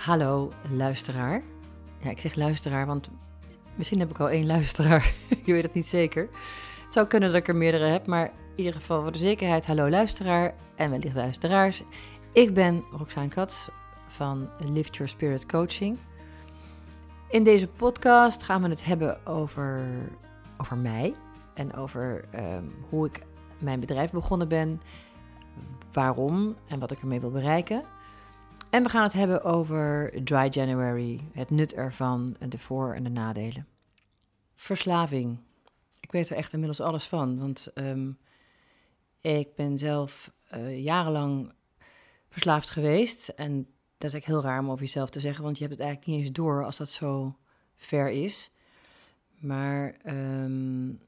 Hallo luisteraar. Ja, ik zeg luisteraar, want misschien heb ik al één luisteraar. ik weet het niet zeker. Het zou kunnen dat ik er meerdere heb, maar in ieder geval voor de zekerheid, hallo luisteraar en wellicht luisteraars. Ik ben Roxane Katz van Lift Your Spirit Coaching. In deze podcast gaan we het hebben over, over mij en over ehm, hoe ik mijn bedrijf begonnen ben, waarom en wat ik ermee wil bereiken. En we gaan het hebben over Dry January, het nut ervan, de voor- en de nadelen. Verslaving. Ik weet er echt inmiddels alles van, want ehm, ik ben zelf uh, jarenlang verslaafd geweest. En dat is eigenlijk heel raar om over jezelf te zeggen, want je hebt het eigenlijk niet eens door als dat zo ver is. Maar um,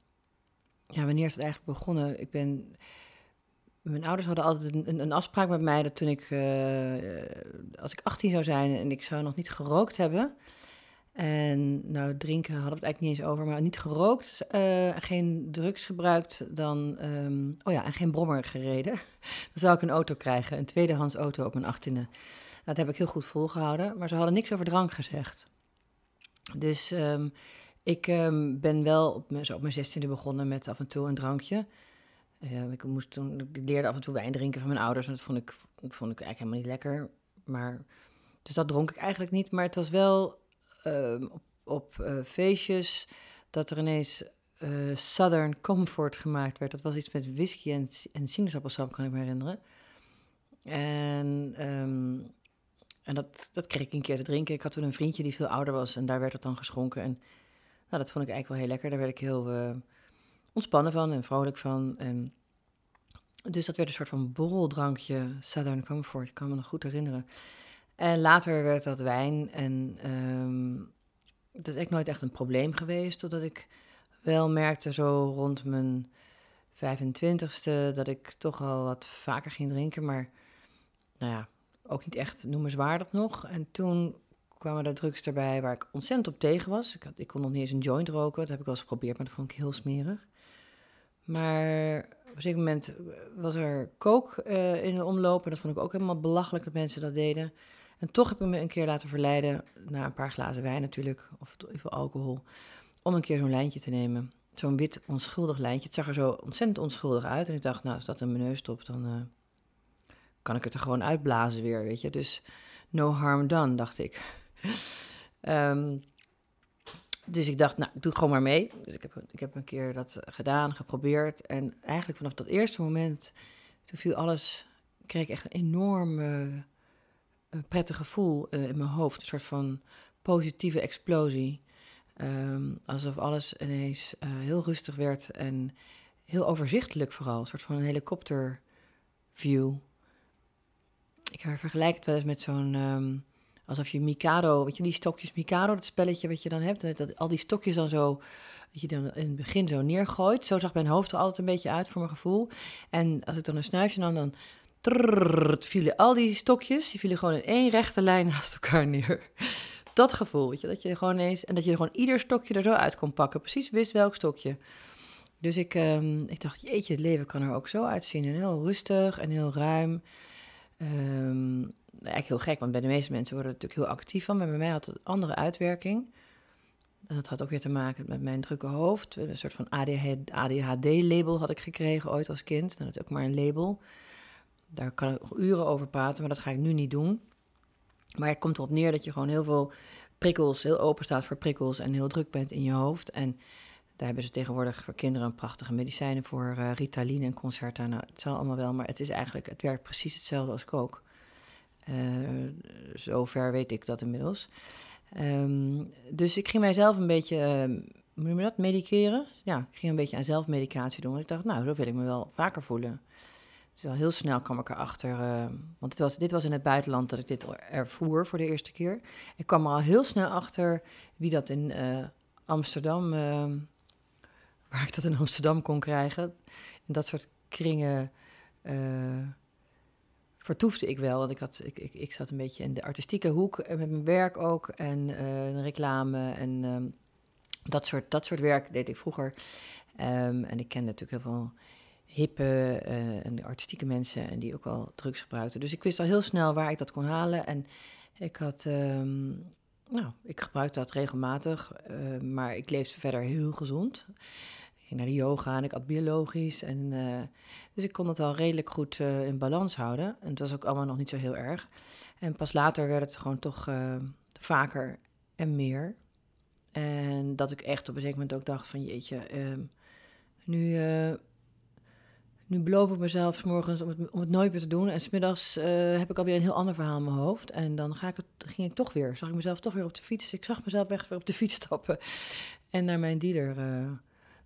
ja, wanneer is het eigenlijk begonnen? Ik ben mijn ouders hadden altijd een, een, afspraak met mij dat toen ik, uh, als ik 18 zou zijn en ik zou nog niet gerookt hebben. En nou, drinken hadden we het eigenlijk niet eens over, maar niet gerookt, uh, geen drugs gebruikt, dan, um, oh ja, en geen brommer gereden. dan zou ik een auto krijgen, een tweedehands auto op mijn 18e. Dat heb ik heel goed volgehouden, maar ze hadden niks over drank gezegd. Dus um, ik um, ben wel op, zo op mijn 16e begonnen met af en toe een drankje. Uh, ik, moest toen, leerde af en toe wijn drinken van mijn ouders. En dat vond ik, vond ik eigenlijk helemaal niet lekker. Maar, dus dat dronk ik eigenlijk niet. Maar het was wel uh, op, op uh, feestjes dat er ineens uh, Southern Comfort gemaakt werd. Dat was iets met whisky en, en sinaasappelsap, kan ik me herinneren. En, um, en dat, dat kreeg ik een keer te drinken. Ik had toen een vriendje die veel ouder was en daar werd het dan geschonken. En nou, dat vond ik eigenlijk wel heel lekker. Daar werd ik heel ontspannen van en vrolijk van. En dus dat werd een soort van borreldrankje, Southern Comfort, ik kan me nog goed herinneren. En later werd dat wijn en um, dat is echt nooit echt een probleem geweest, totdat ik wel merkte zo rond mijn 25ste dat ik toch al wat vaker ging drinken, maar nou ja, ook niet echt noemenswaardig nog. En toen kwamen er drugs erbij waar ik ontzettend op tegen was. Ik, had, ik kon nog niet eens een joint roken, dat heb ik wel eens geprobeerd, maar dat vond ik heel smerig. Maar op een zeker moment was er kook uh, in de omloop. En dat vond ik ook helemaal belachelijk dat mensen dat deden. En toch heb ik me een keer laten verleiden, na een paar glazen wijn natuurlijk, of even alcohol, om een keer zo'n lijntje te nemen. Zo'n wit onschuldig lijntje. Het zag er zo ontzettend onschuldig uit. En ik dacht, nou, als dat in mijn neus stopt, dan uh, kan ik het er gewoon uitblazen weer, weet je. Dus no harm done, dacht ik. um, dus ik dacht, nou, ik doe gewoon maar mee. Dus ik heb, ik heb een keer dat gedaan, geprobeerd. En eigenlijk vanaf dat eerste moment, toen viel alles, kreeg ik echt een enorm uh, prettig gevoel uh, in mijn hoofd. Een soort van positieve explosie. Um, alsof alles ineens uh, heel rustig werd en heel overzichtelijk vooral. Een soort van een helikopterview. Ik vergelijk het wel eens met zo'n... Um, alsof je Mikado, weet je, die stokjes Mikado, dat spelletje wat je dan hebt, dat, al die stokjes dan zo, dat je dan in het begin zo neergooit. Zo zag mijn hoofd er altijd een beetje uit voor mijn gevoel. En als ik dan een snuifje nam, dan trrr, vielen al die stokjes, die vielen gewoon in één rechte lijn naast elkaar neer. Dat gevoel, weet je, dat je gewoon eens, en dat je gewoon ieder stokje er zo uit kon pakken, precies wist welk stokje. Dus ik, ik dacht, jeetje, het leven kan er ook zo uitzien. En heel rustig en heel ruim. Eigenlijk heel gek, want bij de meeste mensen worden er natuurlijk heel actief van. Maar bij mij had het een andere uitwerking. Dat had ook weer te maken met mijn drukke hoofd. Een soort van ADHD-label had ik gekregen ooit als kind. Dat is ook maar een label. Daar kan ik nog uren over praten, maar dat ga ik nu niet doen. Maar het komt erop neer dat je gewoon heel veel prikkels, heel open staat voor prikkels en heel druk bent in je hoofd. En daar hebben ze tegenwoordig voor kinderen prachtige medicijnen voor, uh, Ritaline en Concerta. Nou, het zal allemaal wel, maar het is eigenlijk, het werkt precies hetzelfde als kook. Uh, zover weet ik dat inmiddels. Um, dus ik ging mijzelf een beetje, uh, hoe noem je dat, mediceren? Ja, ik ging een beetje aan zelfmedicatie doen. Want ik dacht, nou, zo wil ik me wel vaker voelen. Dus al heel snel kwam ik erachter, uh, want dit was, dit was in het buitenland dat ik dit ervoer voor de eerste keer. Ik kwam er al heel snel achter wie dat in Amsterdam, ehm, waar ik dat in Amsterdam kon krijgen. Dat soort kringen vertoefde ik wel. Want ik, had, ik, ik, ik zat een beetje in de artistieke hoek en met mijn werk ook. En uh, reclame en um, dat, soort, dat soort werk deed ik vroeger. Um, en ik kende natuurlijk heel veel hippe uh, en artistieke mensen en die ook al drugs gebruikten. Dus ik wist al heel snel waar ik dat kon halen. En Ik had, ehm, nou, ik gebruik dat regelmatig, maar ik leefde verder heel gezond. Ging naar de yoga en ik at biologisch. En, uh, dus ik kon het al redelijk goed uh, in balans houden. En het was ook allemaal nog niet zo heel erg. En pas later werd het gewoon toch vaker en meer. En dat ik echt op een zeker moment ook dacht van jeetje, um, nu nu beloof ik mezelf morgens om het, om het nooit meer te doen. En smiddags heb ik alweer een heel ander verhaal in mijn hoofd. En dan ga ik het, ging ik toch weer. Zag ik mezelf toch weer op de fiets. Ik zag mezelf echt weer op de fiets stappen. En naar mijn dealer,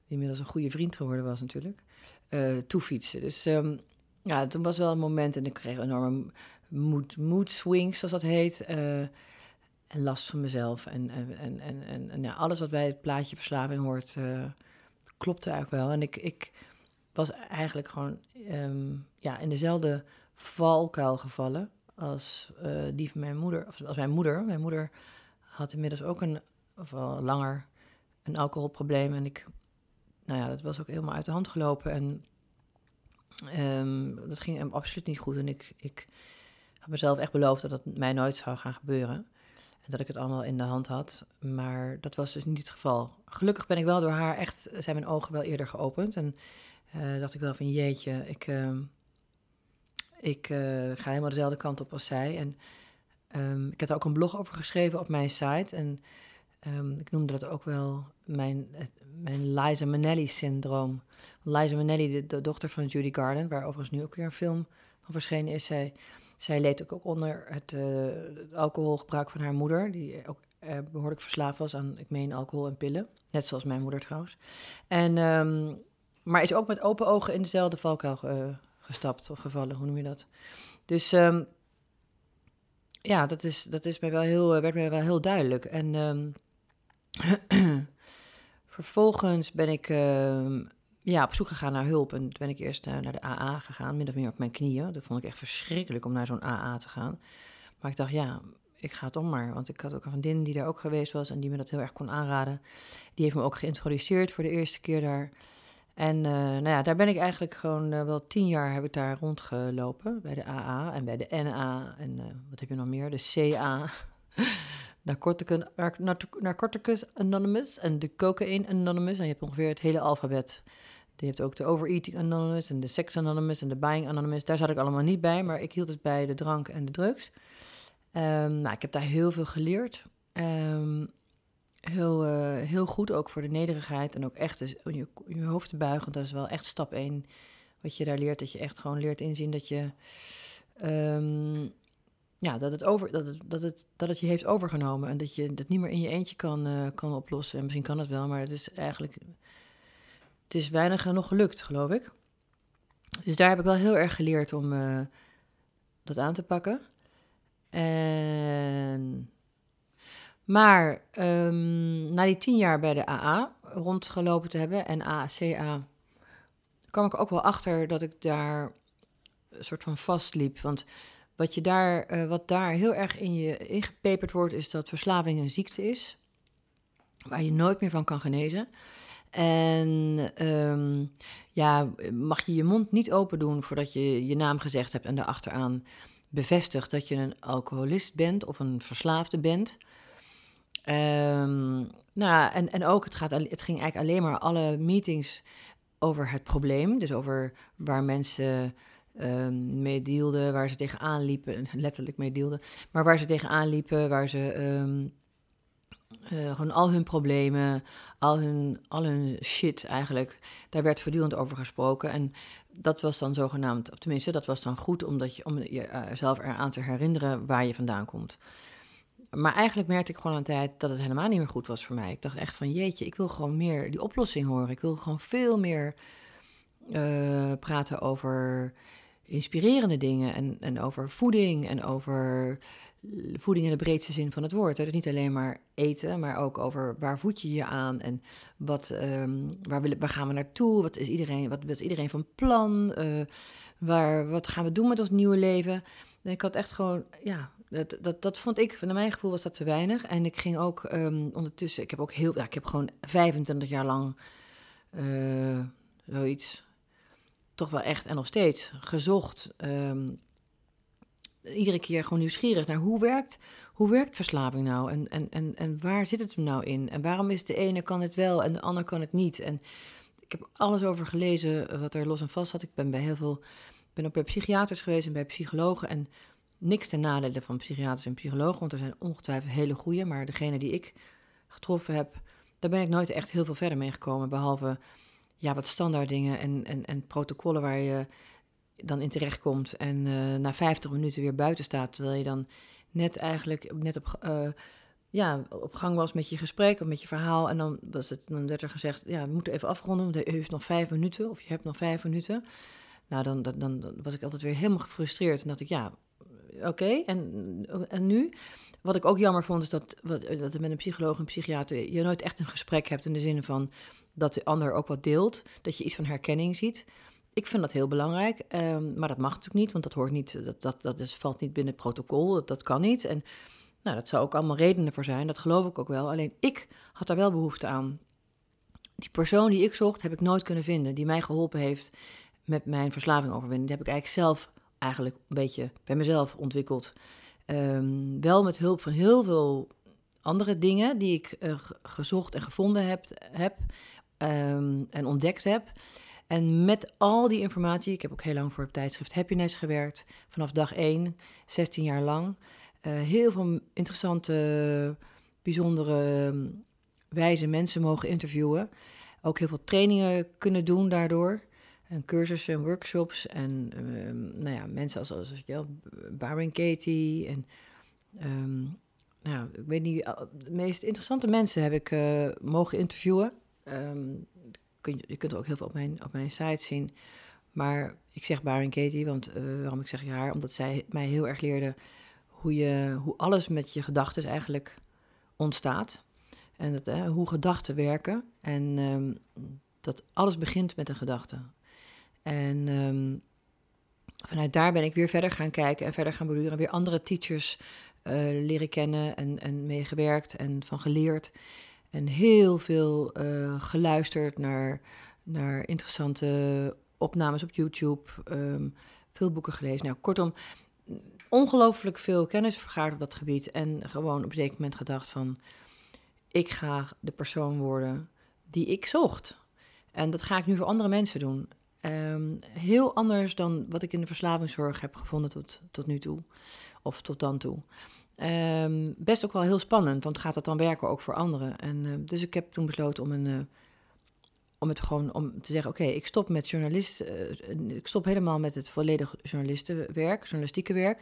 inmiddels een goede vriend geworden was natuurlijk, uh, toefietsen. Dus um, ja, toen was wel een moment en ik kreeg enorme mood, mood swings, zoals dat heet. en last van mezelf. En, en, en, en, ja, alles wat bij het plaatje verslaving hoort, klopte eigenlijk wel. En ik... ik was eigenlijk gewoon um, ja, in dezelfde valkuil gevallen als die van mijn moeder. Of als mijn moeder. Mijn moeder had inmiddels ook een, of al langer, een alcoholprobleem. En ik, nou ja, dat was ook helemaal uit de hand gelopen. En um, dat ging hem absoluut niet goed. En ik, ik had mezelf echt beloofd dat dat mij nooit zou gaan gebeuren. En dat ik het allemaal in de hand had. Maar dat was dus niet het geval. Gelukkig ben ik wel door haar echt, zijn mijn ogen wel eerder geopend. En uh, dacht ik wel van jeetje, ik, uh, ik uh, ga helemaal dezelfde kant op als zij. En um, ik heb er ook een blog over geschreven op mijn site. En um, ik noemde dat ook wel mijn, mijn Liza Minnelli-syndroom. Liza Minnelli, de, dochter van Judy Garland, waar overigens nu ook weer een film van verschenen is. Zij, zij leed ook, onder het, het alcoholgebruik van haar moeder, die ook behoorlijk verslaafd was aan, ik meen, alcohol en pillen. Net zoals mijn moeder trouwens. En um, maar is ook met open ogen in dezelfde valkuil uh, gestapt of gevallen, hoe noem je dat? Dus um, ja, dat, is, dat is mij wel heel, eh, werd mij wel heel duidelijk. En vervolgens ben ik uh, ja, op zoek gegaan naar hulp. En toen ben ik eerst naar de AA gegaan, min of meer op mijn knieën. Dat vond ik echt verschrikkelijk om naar zo'n AA te gaan. Maar ik dacht, ja, ik ga het om maar. Want ik had ook een vriendin die daar ook geweest was en die me dat heel erg kon aanraden. Die heeft me ook geïntroduceerd voor de eerste keer daar. En uh, nou ja, daar ben ik eigenlijk gewoon uh, wel tien jaar heb ik daar rondgelopen. Bij de AA en bij de NA en wat heb je nog meer? De CA. Narcoticus, Anonymous en de Cocaine Anonymous. En je hebt ongeveer het hele alfabet. Je hebt ook de Overeating Anonymous en de Sex Anonymous en de Buying Anonymous. Daar zat ik allemaal niet bij, maar ik hield het bij de drank en de drugs. Um, nou, ik heb daar heel veel geleerd. Um, heel, uh, heel goed ook voor de nederigheid. En ook echt dus je, je hoofd te buigen. Dat is wel echt stap één. Wat je daar leert. Dat je echt gewoon leert inzien dat je. Um, ja, dat het, over, dat, het, dat, het, dat het je heeft overgenomen. En dat je dat niet meer in je eentje kan, uh, kan oplossen. En misschien kan het wel, maar het is eigenlijk. Het is weinig nog gelukt, geloof ik. Dus daar heb ik wel heel erg geleerd om uh, dat aan te pakken. En maar um, na die tien jaar bij de AA rondgelopen te hebben en ACA, kwam ik ook wel achter dat ik daar een soort van vastliep. Want wat, je daar, uh, wat daar heel erg in je ingepeperd wordt, is dat verslaving een ziekte is. Waar je nooit meer van kan genezen. En um, ja, mag je je mond niet open doen voordat je je naam gezegd hebt en daarachteraan bevestigt dat je een alcoholist bent of een verslaafde bent. Um, nou, en, en ook, het, gaat, het ging eigenlijk alleen maar alle meetings over het probleem. Dus over waar mensen um, mee dealden, waar ze tegenaan liepen, letterlijk mee dealden. Maar waar ze tegenaan liepen, waar ze um, uh, gewoon al hun problemen, al hun, al hun shit eigenlijk, daar werd voortdurend over gesproken. En dat was dan zogenaamd, of tenminste, dat was dan goed omdat je, om jezelf uh, eraan te herinneren waar je vandaan komt. Maar eigenlijk merkte ik gewoon aan de tijd dat het helemaal niet meer goed was voor mij. Ik dacht echt van jeetje, ik wil gewoon meer die oplossing horen. Ik wil gewoon veel meer uh, praten over inspirerende dingen en, en over voeding en over voeding in de breedste zin van het woord. Dus niet alleen maar eten, maar ook over waar voed je je aan en wat, um, waar, willen, waar gaan we naartoe? Wat is iedereen, wat, wat iedereen van plan? Uh, waar, wat gaan we doen met ons nieuwe leven? En ik had echt gewoon, ja, dat, dat, dat vond ik, van mijn gevoel was dat te weinig. En ik ging ook um, ondertussen, ik heb ook heel, ik heb gewoon 25 jaar lang uh, zoiets, toch wel echt en nog steeds gezocht. Um, iedere keer gewoon nieuwsgierig naar hoe werkt, hoe werkt verslaving nou? En, en, en, en waar zit het hem nou in? En waarom is de ene kan het wel en de ander kan het niet? En ik heb alles over gelezen wat er los en vast zat. Ik ben bij heel veel, ben ook bij psychiaters geweest en bij psychologen. En niks ten nadele van psychiaters en psychologen, want er zijn ongetwijfeld hele goede. Maar degene die ik getroffen heb, daar ben ik nooit echt heel veel verder mee gekomen. Behalve ja, wat standaard dingen en, en, en protocollen waar je dan in terecht komt. En uh, na 50 minuten weer buiten staat. Terwijl je dan net eigenlijk net op, uh, ja, op gang was met je gesprek of met je verhaal. En dan, was het, dan werd er gezegd, ja, we moeten even afronden, want je heeft nog vijf minuten. Of je hebt nog vijf minuten. Nou, dan, dan, dan was ik altijd weer helemaal gefrustreerd. En dacht ik, ja, oké, en, en nu? Wat ik ook jammer vond, is dat, wat, dat met een psycholoog en psychiater je nooit echt een gesprek hebt in de zin van dat de ander ook wat deelt, dat je iets van herkenning ziet. Ik vind dat heel belangrijk, um, maar dat mag natuurlijk niet, want dat hoort niet, dat, dat, dat is, valt niet binnen het protocol, dat, dat kan niet. En nou, dat zou ook allemaal redenen voor zijn, dat geloof ik ook wel. Alleen ik had daar wel behoefte aan. Die persoon die ik zocht, heb ik nooit kunnen vinden, die mij geholpen heeft met mijn verslaving overwinnen. Die heb ik eigenlijk zelf, eigenlijk een beetje bij mezelf ontwikkeld. Um, wel met hulp van heel veel andere dingen die ik uh, gezocht en gevonden heb, heb um, en ontdekt heb. En met al die informatie, ik heb ook heel lang voor het tijdschrift Happiness gewerkt, vanaf dag 1, 16 jaar lang. Uh, heel veel interessante, bijzondere, wijze mensen mogen interviewen. Ook heel veel trainingen kunnen doen daardoor. En cursussen en workshops. En um, nou ja, mensen als, als wel, Baron Katie. En um, nou, ik weet niet, de meest interessante mensen heb ik uh, mogen interviewen. Um, kun je, je kunt er ook heel veel op mijn, op mijn site zien. Maar ik zeg Baron Katie, want uh, waarom ik zeg haar? Omdat zij mij heel erg leerde hoe, je, hoe alles met je gedachten eigenlijk ontstaat. En dat, uh, hoe gedachten werken. En um, dat alles begint met een gedachte. En um, vanuit daar ben ik weer verder gaan kijken en verder gaan beduren. Weer andere teachers uh, leren kennen en, en mee gewerkt en van geleerd. En heel veel uh, geluisterd naar, naar interessante opnames op YouTube. Um, veel boeken gelezen. Nou, kortom, ongelooflijk veel kennis vergaard op dat gebied. En gewoon op een zeker moment gedacht van... ik ga de persoon worden die ik zocht. En dat ga ik nu voor andere mensen doen. Um, heel anders dan wat ik in de verslavingszorg heb gevonden tot, tot nu toe. Of tot dan toe. Um, best ook wel heel spannend, want gaat dat dan werken ook voor anderen? En, uh, dus ik heb toen besloten om, een, uh, om het gewoon om te zeggen: oké, ik stop met journalist. Uh, ik stop helemaal met het volledige journalistenwerk, journalistieke werk.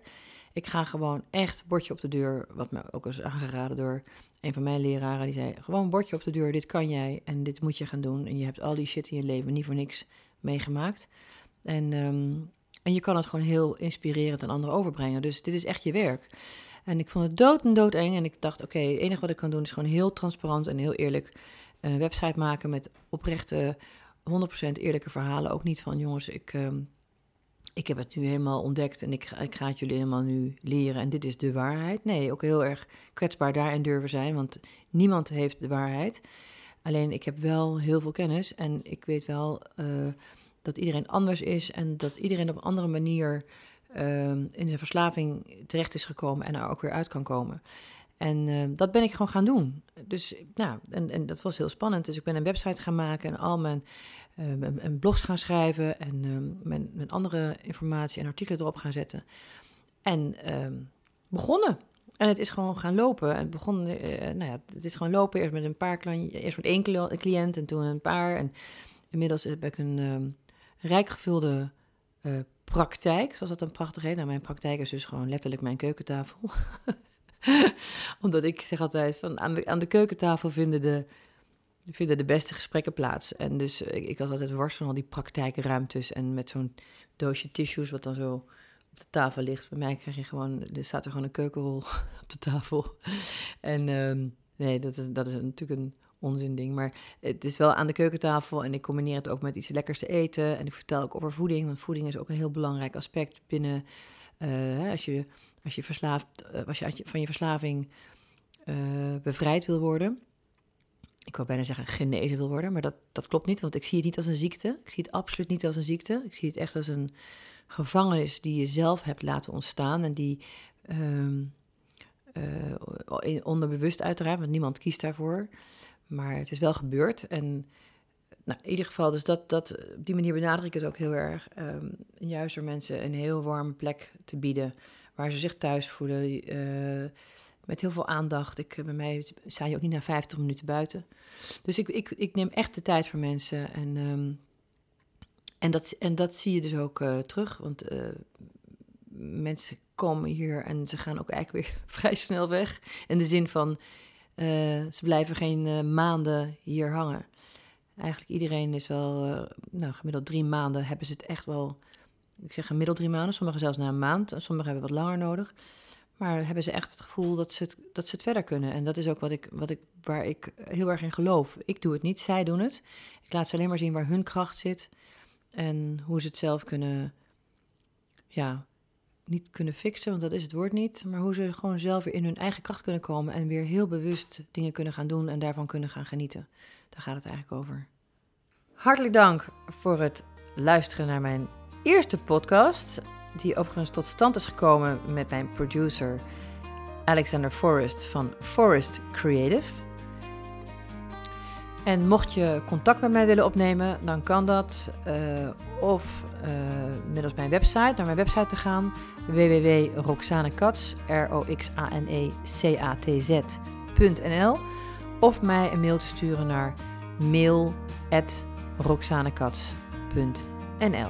Ik ga gewoon echt bordje op de deur, wat me ook is aangeraden door een van mijn leraren. Die zei: gewoon bordje op de deur, dit kan jij en dit moet je gaan doen. En je hebt al die shit in je leven niet voor niks meegemaakt. En, um, en je kan het gewoon heel inspirerend aan anderen overbrengen. Dus dit is echt je werk. En ik vond het dood en doodeng. En ik dacht, oké, het enige wat ik kan doen is gewoon heel transparant en heel eerlijk een website maken met oprechte, 100% eerlijke verhalen. Ook niet van, jongens, ik, um, ik heb het nu helemaal ontdekt en ik, ik ga het jullie helemaal nu leren en dit is de waarheid. Nee, ook heel erg kwetsbaar daarin durven zijn, want niemand heeft de waarheid. Alleen ik heb wel heel veel kennis en ik weet wel uh, dat iedereen anders is en dat iedereen op een andere manier uh, in zijn verslaving terecht is gekomen en er ook weer uit kan komen. En uh, dat ben ik gewoon gaan doen. Dus nou, en, en dat was heel spannend. Dus ik ben een website gaan maken en al mijn, uh, blogs gaan schrijven en uh, mijn, mijn, andere informatie en artikelen erop gaan zetten. En ehm, begonnen. En het is gewoon gaan lopen. En begon, nou ja, het is gewoon lopen. Eerst met een paar klanten, eerst met één cliënt en toen een paar. En inmiddels heb ik een rijk gevulde praktijk, zoals dat dan prachtig heet. Nou, mijn praktijk is dus gewoon letterlijk mijn keukentafel. Omdat ik zeg altijd, van aan de, aan de keukentafel vinden de, vinden de beste gesprekken plaats. En dus ik, ik was altijd wars van al die praktijkruimtes en met zo'n doosje tissues wat dan zo op de tafel ligt. Bij mij krijg je gewoon, er staat er gewoon een keukenrol op de tafel. En um, nee, dat is, dat is natuurlijk een onzin ding. Maar het is wel aan de keukentafel en ik combineer het ook met iets lekkers te eten. En ik vertel ook over voeding, want voeding is ook een heel belangrijk aspect binnen. Uh, als, je, als, je verslaafd, uh, als je van je verslaving uh, bevrijd wil worden. Ik wil bijna zeggen genezen wil worden, maar dat, dat klopt niet, want ik zie het niet als een ziekte. Ik zie het absoluut niet als een ziekte. Ik zie het echt als een gevangenis die je zelf hebt laten ontstaan en die um, onderbewust uiteraard, want niemand kiest daarvoor. Maar het is wel gebeurd. En nou, in ieder geval, dus dat, dat, op die manier benadruk ik het ook heel erg. Um, juist door mensen een heel warme plek te bieden waar ze zich thuis voelen. Uh, met heel veel aandacht. Ik, bij mij sta je ook niet na 50 minuten buiten. Dus ik, ik, ik neem echt de tijd voor mensen. En, um, en, dat, en dat zie je dus ook uh, terug. Want uh, mensen komen hier en ze gaan ook eigenlijk weer vrij snel weg. In de zin van, ze blijven geen maanden hier hangen. Eigenlijk iedereen is wel, nou gemiddeld drie maanden hebben ze het echt wel ik zeg gemiddeld drie maanden, sommigen zelfs na een maand. Sommigen hebben wat langer nodig. Maar hebben ze echt het gevoel dat ze het, dat ze het verder kunnen. En dat is ook wat ik, wat ik, waar ik heel erg in geloof. Ik doe het niet, zij doen het. Ik laat ze alleen maar zien waar hun kracht zit. En hoe ze het zelf kunnen, ja, niet kunnen fixen, want dat is het woord niet. Maar hoe ze gewoon zelf weer in hun eigen kracht kunnen komen. En weer heel bewust dingen kunnen gaan doen en daarvan kunnen gaan genieten. Daar gaat het eigenlijk over. Hartelijk dank voor het luisteren naar mijn eerste podcast, die overigens tot stand is gekomen met mijn producer Alexander Forrest van Forest Creative. En mocht je contact met mij willen opnemen, dan kan dat uh, of uh, middels mijn website, naar mijn website te gaan, www.roxanekats, R-O-X-A-N-E-C-A-T-Z.nl of mij een mail te sturen naar mail@roxanekats.nl.